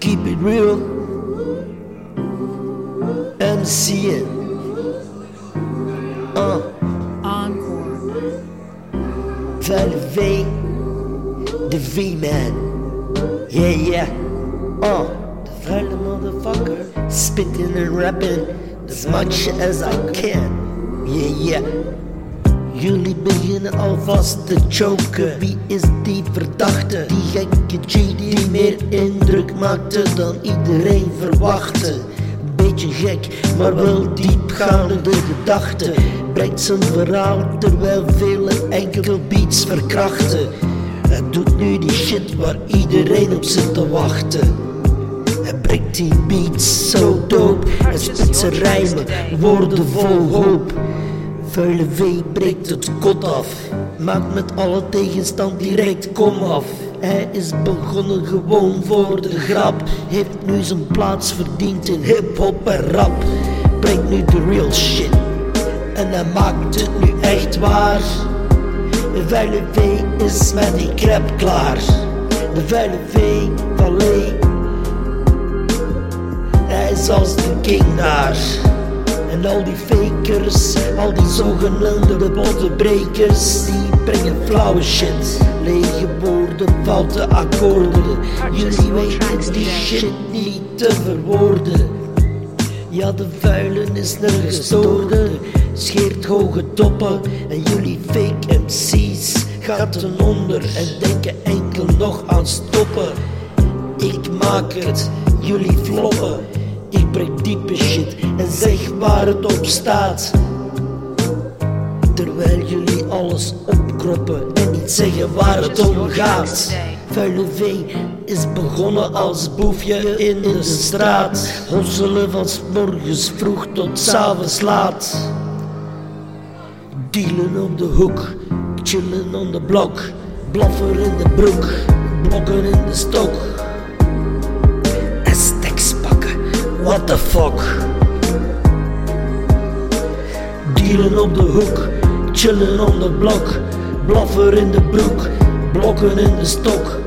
Keep it real. MCN. Uh, Encore. vuile V. De V-man. Yeah, yeah. Uh, the motherfucker. Spitting and rapping as much as I can. Yeah, yeah. Jullie beginnen alvast te choken. Wie is die verdachte? Die gekke G die meer indruk maakte dan iedereen verwachtte. Beetje gek, maar wel diepgaande de gedachte. Brengt zijn verhaal terwijl velen enkel beats verkrachten. Hij doet nu die shit waar iedereen op zit te wachten. Hij brengt die beats zo dope. Hij spit zijn rijmen, woorden vol hoop. Vuile V breekt het kot af. Maakt met alle tegenstand direct kom af. Hij is begonnen gewoon voor de grap. Heeft nu zijn plaats verdiend in hip-hop en rap. Brengt nu de real shit. En hij maakt het nu echt waar. De vuile is met die crap klaar. De vuile V van. Hij is als de king daar. En al die fakers, al die zogenaamde bottenbrekers, die brengen flauwe shit. Lege woorden, foute akkoorden. Jullie weten die shit niet te verwoorden. Ja, de vuilen is een gestoorde, scheert hoge toppen. En jullie fake MC's gaan ten onder en denken enkel nog aan stoppen. Ik maak het, jullie floppen. Diepe shit en zeg waar het op staat. Terwijl jullie alles opkroppen en niet zeggen waar het om gaat. Vuile V is begonnen als boefje in de straat. Hosselen van morgens vroeg tot 's avonds laat. Dealen op de hoek, chillen on de blok. Blaffer in de broek, blokken in de stok. What the fuck. Dealen op de hoek, chillen on de blok. Blaffer in de broek, blokken in de stok.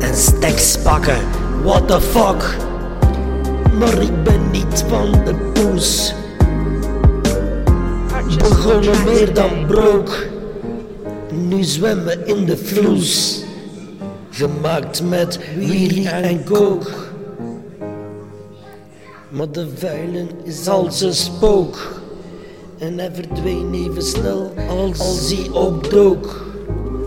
En steks pakken, what the fuck. Maar ik ben niet van de poes. Begonnen meer dan brook. Nu zwemmen in de vloes. Gemaakt met wheelie en coke. Maar de vuilen is als een spook. En hij verdween even snel als, als hij opdook.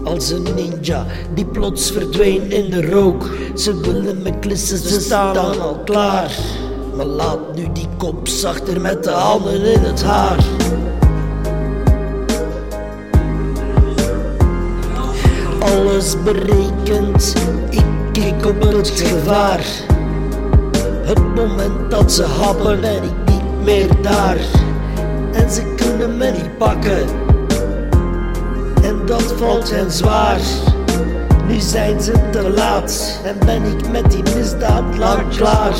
Als een ninja die plots verdween in de rook. Ze willen me klissen, ze staan al klaar. Maar laat nu die kop zachter met de handen in het haar. Alles berekend, ik kijk op het gevaar. Het moment dat ze happen ben ik niet meer daar. En ze kunnen me niet pakken. En dat valt hen zwaar. Nu zijn ze te laat en ben ik met die misdaad lang klaar.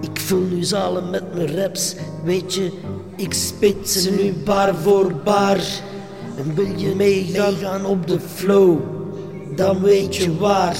Ik vul nu zalen met mijn raps, weet je, ik spit ze nu bar voor bar. En wil je meegaan op de flow, dan weet je waar.